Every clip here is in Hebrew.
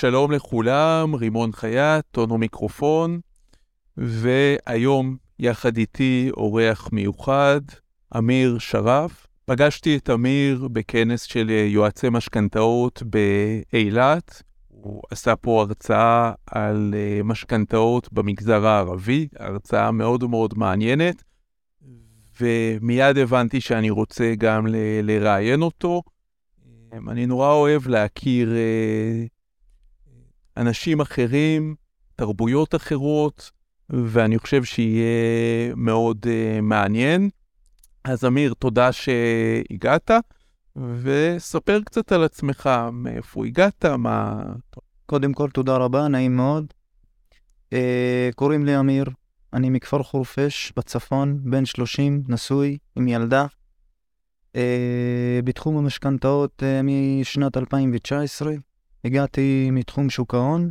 שלום לכולם, רימון חייט, טונו מיקרופון, והיום יחד איתי אורח מיוחד, אמיר שרף. פגשתי את אמיר בכנס של יועצי משכנתאות באילת. הוא עשה פה הרצאה על אה, משכנתאות במגזר הערבי, הרצאה מאוד מאוד מעניינת, ומיד הבנתי שאני רוצה גם לראיין אותו. אני נורא אוהב להכיר אה, אנשים אחרים, תרבויות אחרות, ואני חושב שיהיה מאוד uh, מעניין. אז אמיר, תודה שהגעת, וספר קצת על עצמך, מאיפה הגעת, מה... קודם כל, תודה רבה, נעים מאוד. Uh, קוראים לי אמיר, אני מכפר חורפיש בצפון, בן 30, נשוי, עם ילדה. Uh, בתחום המשכנתאות uh, משנת 2019. הגעתי מתחום שוק ההון,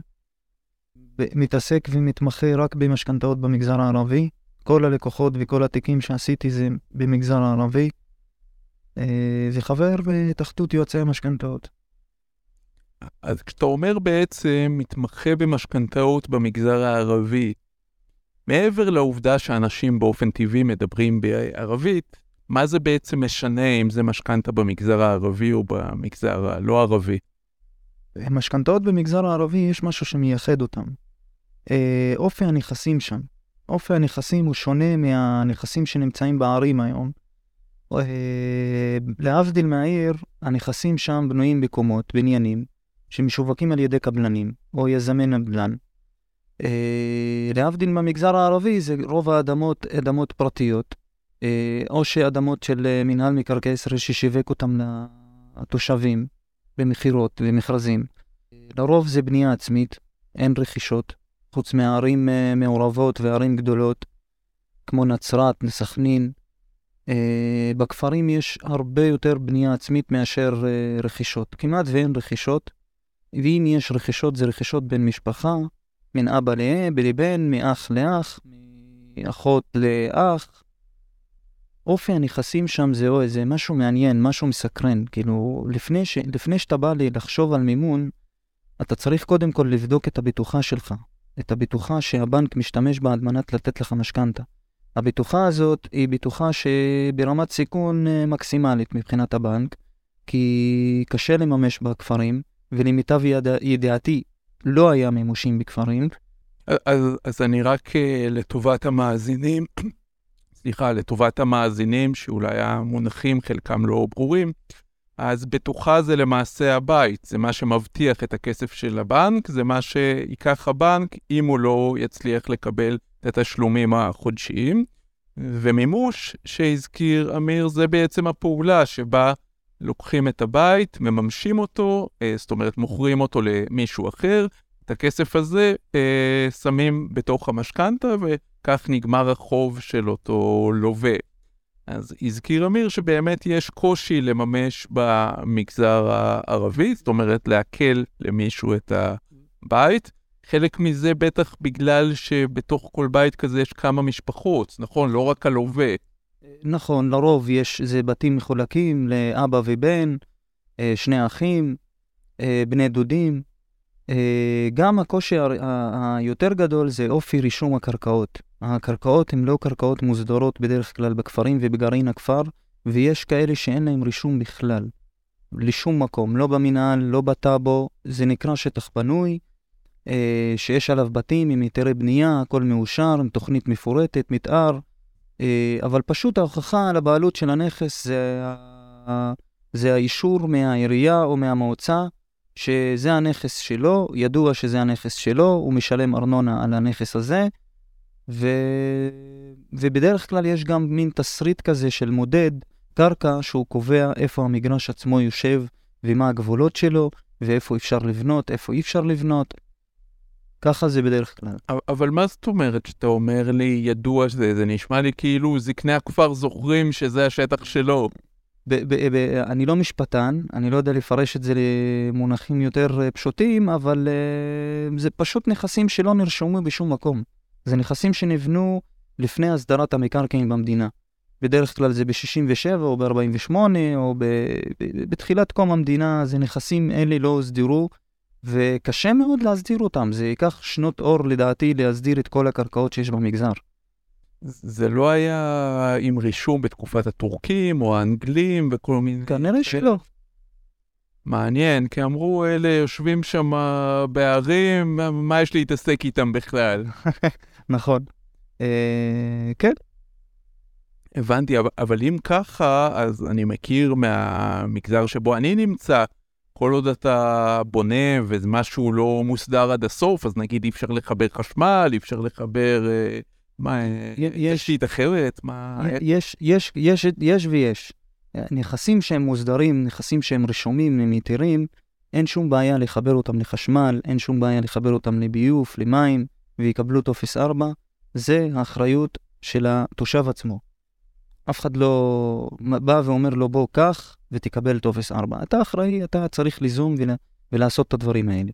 מתעסק ומתמחה רק במשכנתאות במגזר הערבי. כל הלקוחות וכל התיקים שעשיתי זה במגזר הערבי. אה, וחבר בהתאחדות יועצי המשכנתאות. אז כשאתה אומר בעצם מתמחה במשכנתאות במגזר הערבי, מעבר לעובדה שאנשים באופן טבעי מדברים בערבית, מה זה בעצם משנה אם זה משכנתה במגזר הערבי או במגזר הלא ערבי? משכנתאות במגזר הערבי יש משהו שמייחד אותם. אה, אופי הנכסים שם. אופי הנכסים הוא שונה מהנכסים שנמצאים בערים היום. אה, להבדיל מהעיר, הנכסים שם בנויים בקומות, בניינים, שמשווקים על ידי קבלנים או יזמי נדל"ן. אה, להבדיל מהמגזר הערבי, זה רוב האדמות אדמות פרטיות, אה, או שאדמות של מינהל מקרקעי ישראל ששיווק אותם לתושבים. במכירות ומכרזים. לרוב זה בנייה עצמית, אין רכישות, חוץ מערים uh, מעורבות וערים גדולות, כמו נצרת, סכנין. Uh, בכפרים יש הרבה יותר בנייה עצמית מאשר uh, רכישות. כמעט ואין רכישות, ואם יש רכישות, זה רכישות בין משפחה, בין אבא לבן, מאח לאח, מאחות לאח, אופי הנכסים שם זה, או איזה משהו מעניין, משהו מסקרן. כאילו, לפני, ש, לפני שאתה בא לי לחשוב על מימון, אתה צריך קודם כל לבדוק את הבטוחה שלך, את הבטוחה שהבנק משתמש בה על מנת לתת לך משכנתה. הבטוחה הזאת היא בטוחה שברמת סיכון אה, מקסימלית מבחינת הבנק, כי קשה לממש בכפרים, ולמיטב ידע, ידיעתי לא היה מימושים בכפרים. אז, אז אני רק אה, לטובת המאזינים, סליחה, לטובת המאזינים, שאולי המונחים חלקם לא ברורים, אז בטוחה זה למעשה הבית, זה מה שמבטיח את הכסף של הבנק, זה מה שייקח הבנק אם הוא לא יצליח לקבל את התשלומים החודשיים. ומימוש שהזכיר אמיר, זה בעצם הפעולה שבה לוקחים את הבית, מממשים אותו, אה, זאת אומרת מוכרים אותו למישהו אחר, את הכסף הזה אה, שמים בתוך המשכנתה, וכך נגמר החוב של אותו לווה. אז הזכיר אמיר שבאמת יש קושי לממש במגזר הערבי, זאת אומרת לעכל למישהו את הבית. חלק מזה בטח בגלל שבתוך כל בית כזה יש כמה משפחות, נכון? לא רק הלווה. נכון, לרוב יש, זה בתים מחולקים לאבא ובן, אה, שני אחים, אה, בני דודים. אה, גם הקושי היותר גדול זה אופי רישום הקרקעות. הקרקעות הן לא קרקעות מוסדרות בדרך כלל בכפרים ובגרעין הכפר, ויש כאלה שאין להם רישום בכלל. לשום מקום, לא במינהל, לא בטאבו, זה נקרא שטח בנוי, אה, שיש עליו בתים עם היתרי בנייה, הכל מאושר, עם תוכנית מפורטת, מתאר, אה, אבל פשוט ההוכחה על הבעלות של הנכס זה, זה האישור מהעירייה או מהמועצה שזה הנכס שלו, ידוע שזה הנכס שלו, הוא משלם ארנונה על הנכס הזה, ו... ובדרך כלל יש גם מין תסריט כזה של מודד קרקע שהוא קובע איפה המגרש עצמו יושב ומה הגבולות שלו, ואיפה אפשר לבנות, איפה אי אפשר לבנות. ככה זה בדרך כלל. אבל מה זאת אומרת שאתה אומר לי ידוע שזה, זה נשמע לי כאילו זקני הכפר זוכרים שזה השטח שלו. ב- ב- ב- אני לא משפטן, אני לא יודע לפרש את זה למונחים יותר אה, פשוטים, אבל uh, זה פשוט נכסים שלא נרשמו בשום מקום. זה נכסים שנבנו לפני הסדרת המקרקעין במדינה. בדרך כלל זה ב-67 או ב-48 או ב- ב- בתחילת קום המדינה, זה נכסים אלה לא הוסדרו, וקשה מאוד להסדיר אותם. זה ייקח שנות אור, לדעתי, להסדיר את כל הקרקעות שיש במגזר. זה לא היה עם רישום בתקופת הטורקים או האנגלים וכל מיני... כנראה שלא. מעניין, כי אמרו, אלה יושבים שם בערים, מה יש להתעסק איתם בכלל? נכון. אה, כן. הבנתי, אבל, אם ככה, אז אני מכיר מהמגזר שבו אני נמצא, כל עוד אתה בונה וזה משהו לא מוסדר עד הסוף, אז נגיד אי אפשר לחבר חשמל, אי אפשר לחבר... אה, מה, יש תשתית אחרת? מה... יש, יש, יש, יש ויש. נכסים שהם מוסדרים, נכסים שהם רשומים, הם היתרים, אין שום בעיה לחבר אותם לחשמל, אין שום בעיה לחבר אותם לביוב, למים, ויקבלו טופס 4. זה האחריות של התושב עצמו. אף אחד לא בא ואומר לו, בוא, קח ותקבל טופס 4. אתה אחראי, אתה צריך ליזום ולה, ולעשות את הדברים האלה.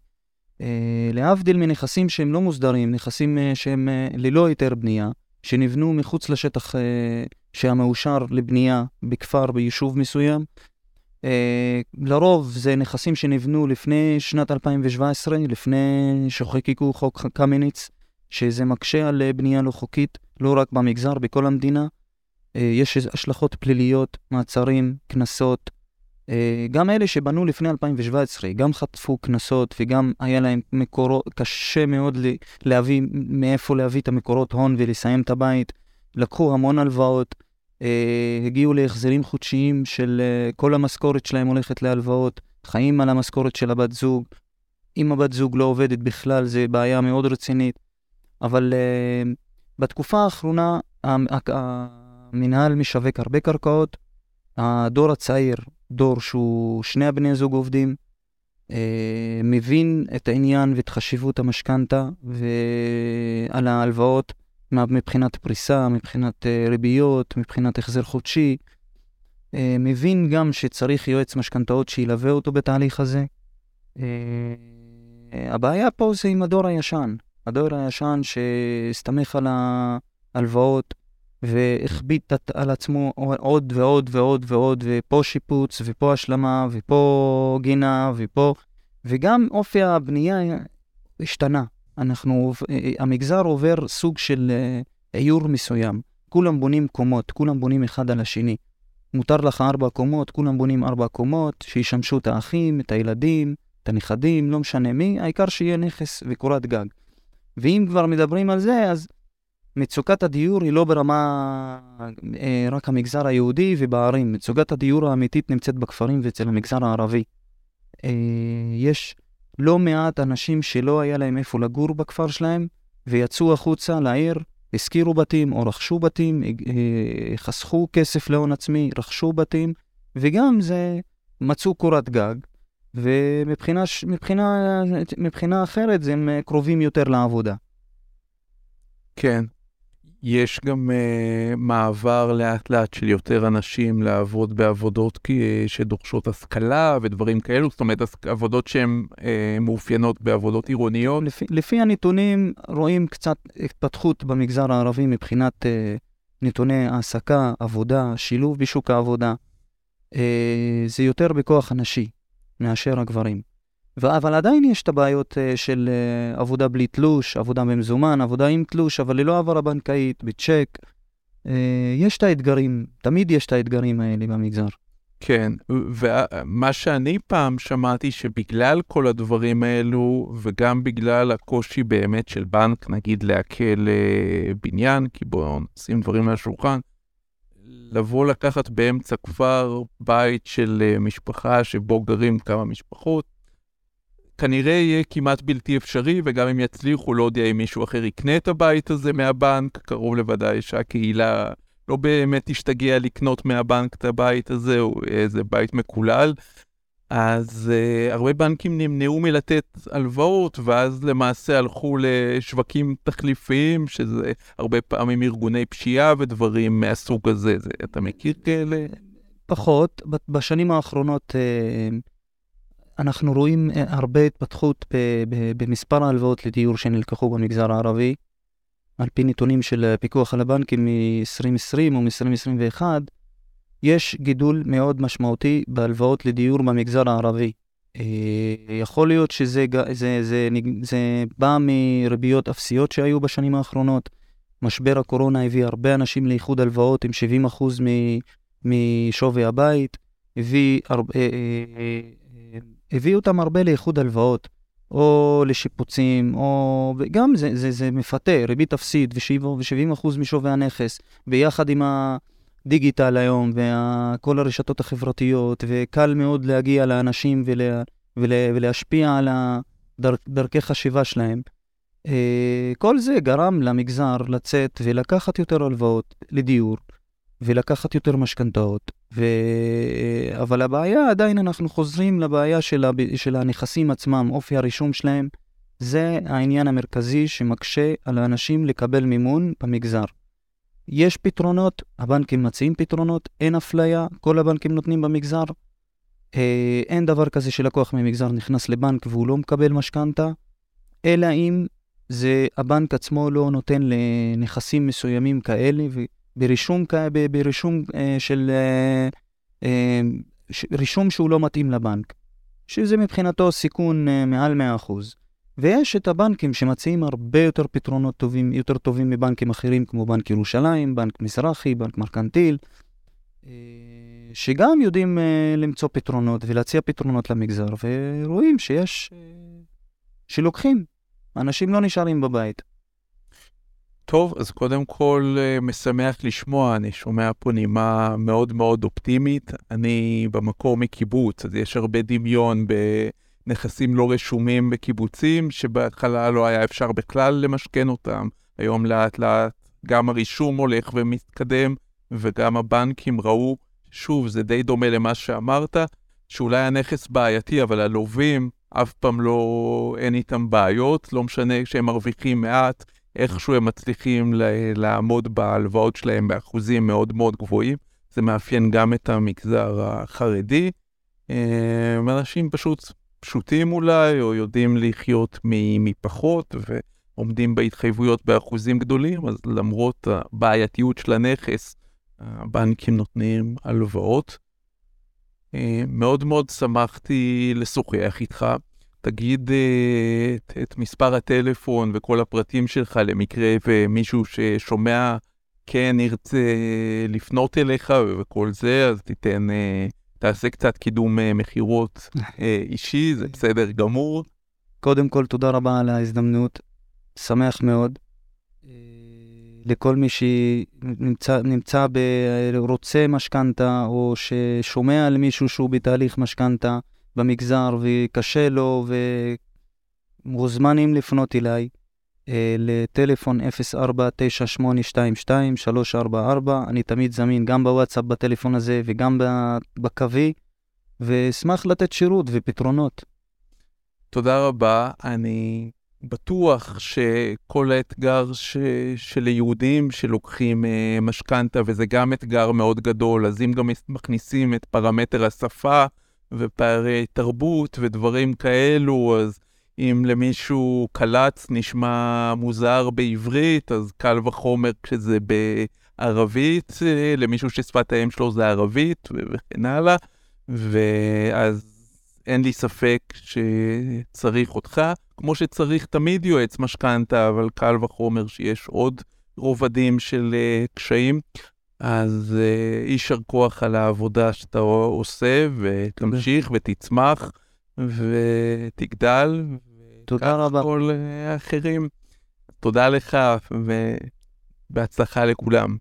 אה, להבדיל מנכסים שהם לא מוסדרים, נכסים אה, שהם אה, ללא היתר בנייה, שנבנו מחוץ לשטח שהמאושר לבנייה בכפר, ביישוב מסוים, לרוב זה נכסים שנבנו לפני שנת 2017, לפני שחוקקו חוק קמיניץ, שזה מקשה על בנייה לא חוקית, לא רק במגזר, בכל המדינה. יש השלכות פליליות, מעצרים, קנסות. אה, גם אלה שבנו לפני 2017, גם חטפו קנסות וגם היה להם מקורות, קשה מאוד להביא, מאיפה להביא את המקורות הון ולסיים את הבית. לקחו המון הלוואות, אה, הגיעו להחזרים חודשיים של כל המשכורת שלהם הולכת להלוואות, חיים על המשכורת של הבת זוג. אם הבת זוג לא עובדת בכלל, זה בעיה מאוד רצינית. אבל בתקופה האחרונה, המינהל משווק הרבה קרקעות. הדור הצעיר, דור שהוא שני הבני זוג עובדים, אה, מבין את העניין ואת חשיבות המשכנתה ועל ההלוואות מבחינת פריסה, מבחינת אה, ריביות, מבחינת החזר חודשי. אה, מבין גם שצריך יועץ משכנתאות שילווה אותו בתהליך הזה. אה, הבעיה פה זה עם הדור הישן. הדור הישן שהסתמך על ההלוואות, והכביד על עצמו עוד ועוד ועוד ועוד, ופה שיפוץ, ופה השלמה, ופה גינה, ופה... וגם אופי הבנייה השתנה. אנחנו, המגזר עובר סוג של עיור מסוים. כולם בונים קומות, כולם בונים אחד על השני. מותר לך ארבע קומות, כולם בונים ארבע קומות, שישמשו את האחים, את הילדים, את הנכדים, לא משנה מי, העיקר שיהיה נכס וקורת גג. ואם כבר מדברים על זה, אז מצוקת הדיור היא לא ברמה אה, רק המגזר היהודי ובערים. מצוקת הדיור האמיתית נמצאת בכפרים ואצל המגזר הערבי. אה, יש לא מעט אנשים שלא היה להם איפה לגור בכפר שלהם, ויצאו החוצה לעיר, השכירו בתים או רכשו בתים, אה, חסכו כסף להון עצמי, רכשו בתים, וגם זה מצאו קורת גג, ומבחינה מבחינה, מבחינה אחרת הם קרובים יותר לעבודה. כן. יש גם uh, מעבר לאט לאט של יותר אנשים לעבוד בעבודות uh, שדורשות השכלה ודברים כאלו, זאת אומרת עבודות שהן uh, מאופיינות בעבודות עירוניות. לפי, לפי הנתונים רואים קצת התפתחות במגזר הערבי מבחינת uh, נתוני העסקה, עבודה, שילוב בשוק העבודה. Uh, זה יותר בכוח הנשי מאשר הגברים. אבל עדיין יש את הבעיות uh, של uh, עבודה בלי תלוש, עבודה במזומן, עבודה עם תלוש, אבל ללא העברה בנקאית, בצ'ק. Uh, יש את האתגרים, תמיד יש את האתגרים האלה במגזר. כן, ומה שאני פעם שמעתי שבגלל כל הדברים האלו, וגם בגלל הקושי באמת של בנק, נגיד לעכל בניין, כי בואו נשים דברים על השולחן, לבוא לקחת באמצע כפר בית של משפחה שבו גרים כמה משפחות, כנראה יהיה כמעט בלתי אפשרי, וגם אם יצליחו, לא יודע אם מישהו אחר יקנה את הבית הזה מהבנק, קרוב לוודאי שהקהילה לא באמת תשתגע לקנות מהבנק את הבית הזה, או איזה בית מקולל. אז uh, הרבה בנקים נמנעו מלתת הלוואות, ואז למעשה הלכו לשווקים תחליפיים, שזה הרבה פעמים ארגוני פשיעה ודברים מהסוג הזה. זה, אתה מכיר כאלה? פחות. בשנים האחרונות uh, אנחנו רואים אה, הרבה התפתחות במספר ההלוואות לדיור שנלקחו במגזר הערבי. על פי נתונים של פיקוח על הבנקים מ-2020 או מ-2021, יש גידול מאוד משמעותי בהלוואות לדיור במגזר הערבי. יכול להיות שזה זה, זה, זה, בא מריביות אפסיות שהיו בשנים האחרונות. משבר הקורונה הביא הרבה אנשים לאיחוד הלוואות עם 70% משווי הבית, הביא, הרבה, הביא אותם הרבה לאיחוד הלוואות. או לשיפוצים, או... וגם זה, זה, זה מפתה, ריבית אפסית ו-70% משווי הנכס, ביחד עם הדיגיטל היום וכל הרשתות החברתיות, וקל מאוד להגיע לאנשים ולה, ולה, ולהשפיע על דרכי חשיבה שלהם. אה, כל זה גרם למגזר לצאת ולקחת יותר הלוואות לדיור, ולקחת יותר משכנתאות. ו... אבל הבעיה, עדיין אנחנו חוזרים לבעיה של, הב... של הנכסים עצמם, אופי הרישום שלהם. זה העניין המרכזי שמקשה על האנשים לקבל מימון במגזר. יש פתרונות, הבנקים מציעים פתרונות, אין אפליה, כל הבנקים נותנים במגזר. אה, אין דבר כזה שלקוח ממגזר נכנס לבנק והוא לא מקבל משכנתה, אלא אם זה הבנק עצמו לא נותן לנכסים מסוימים כאלה, ברישום, ברישום אה, של... אה, אה, רישום שהוא לא מתאים לבנק, שזה מבחינתו סיכון מעל 100%. ויש את הבנקים שמציעים הרבה יותר פתרונות טובים, יותר טובים מבנקים אחרים, כמו בנק ירושלים, בנק מזרחי, בנק מרקנטיל, שגם יודעים למצוא פתרונות ולהציע פתרונות למגזר, ורואים שיש, שלוקחים. אנשים לא נשארים בבית. טוב, אז קודם כל אה, משמח לשמוע, אני שומע פה נימה מאוד מאוד אופטימית. אני במקור מקיבוץ, אז יש הרבה דמיון בנכסים לא רשומים בקיבוצים, שבהתחלה לא היה אפשר בכלל למשכן אותם. היום לאט לאט גם הרישום הולך ומתקדם, וגם הבנקים ראו, שוב, זה די דומה למה שאמרת, שאולי הנכס בעייתי, אבל הלווים אף פעם לא, אין איתם בעיות, לא משנה שהם מרוויחים מעט. איכשהו הם מצליחים לעמוד בהלוואות שלהם באחוזים מאוד מאוד גבוהים. זה מאפיין גם את המגזר החרדי. אה, אנשים פשוט פשוטים אולי, או יודעים לחיות מפחות, ועומדים בהתחייבויות באחוזים גדולים, אז למרות הבעייתיות של הנכס, הבנקים נותנים הלוואות. אה, מאוד מאוד שמחתי לשוחח איתך. תגיד אה, את, את מספר הטלפון וכל הפרטים שלך למקרה ומישהו ששומע כן ירצה לפנות אליך וכל זה, אז תיתן, אה, תעשה קצת קידום אה, מכירות אישי, זה בסדר גמור. קודם כל, תודה רבה על ההזדמנות, שמח מאוד. לכל מי שנמצא נמצא ב... רוצה משכנתה, או ששומע על מישהו שהוא בתהליך משכנתה, במגזר וקשה לו ומוזמנים לפנות אליי אה, לטלפון 0498222344, אני תמיד זמין גם בוואטסאפ בטלפון הזה וגם בקווי, ואשמח לתת שירות ופתרונות. תודה רבה, אני בטוח שכל האתגר ש... של יהודים שלוקחים אה, משכנתה, וזה גם אתגר מאוד גדול, אז אם גם מכניסים את פרמטר השפה, ופערי תרבות ודברים כאלו, אז אם למישהו קלץ נשמע מוזר בעברית, אז קל וחומר כשזה בערבית, למישהו ששפת האם שלו זה ערבית וכן הלאה, ואז אין לי ספק שצריך אותך, כמו שצריך תמיד יועץ משכנתה, אבל קל וחומר שיש עוד רובדים של uh, קשיים. אז uh, יישר כוח על העבודה שאתה עושה, ותמשיך ותצמח ותגדל. תודה רבה. כל האחרים. תודה לך, ובהצלחה לכולם.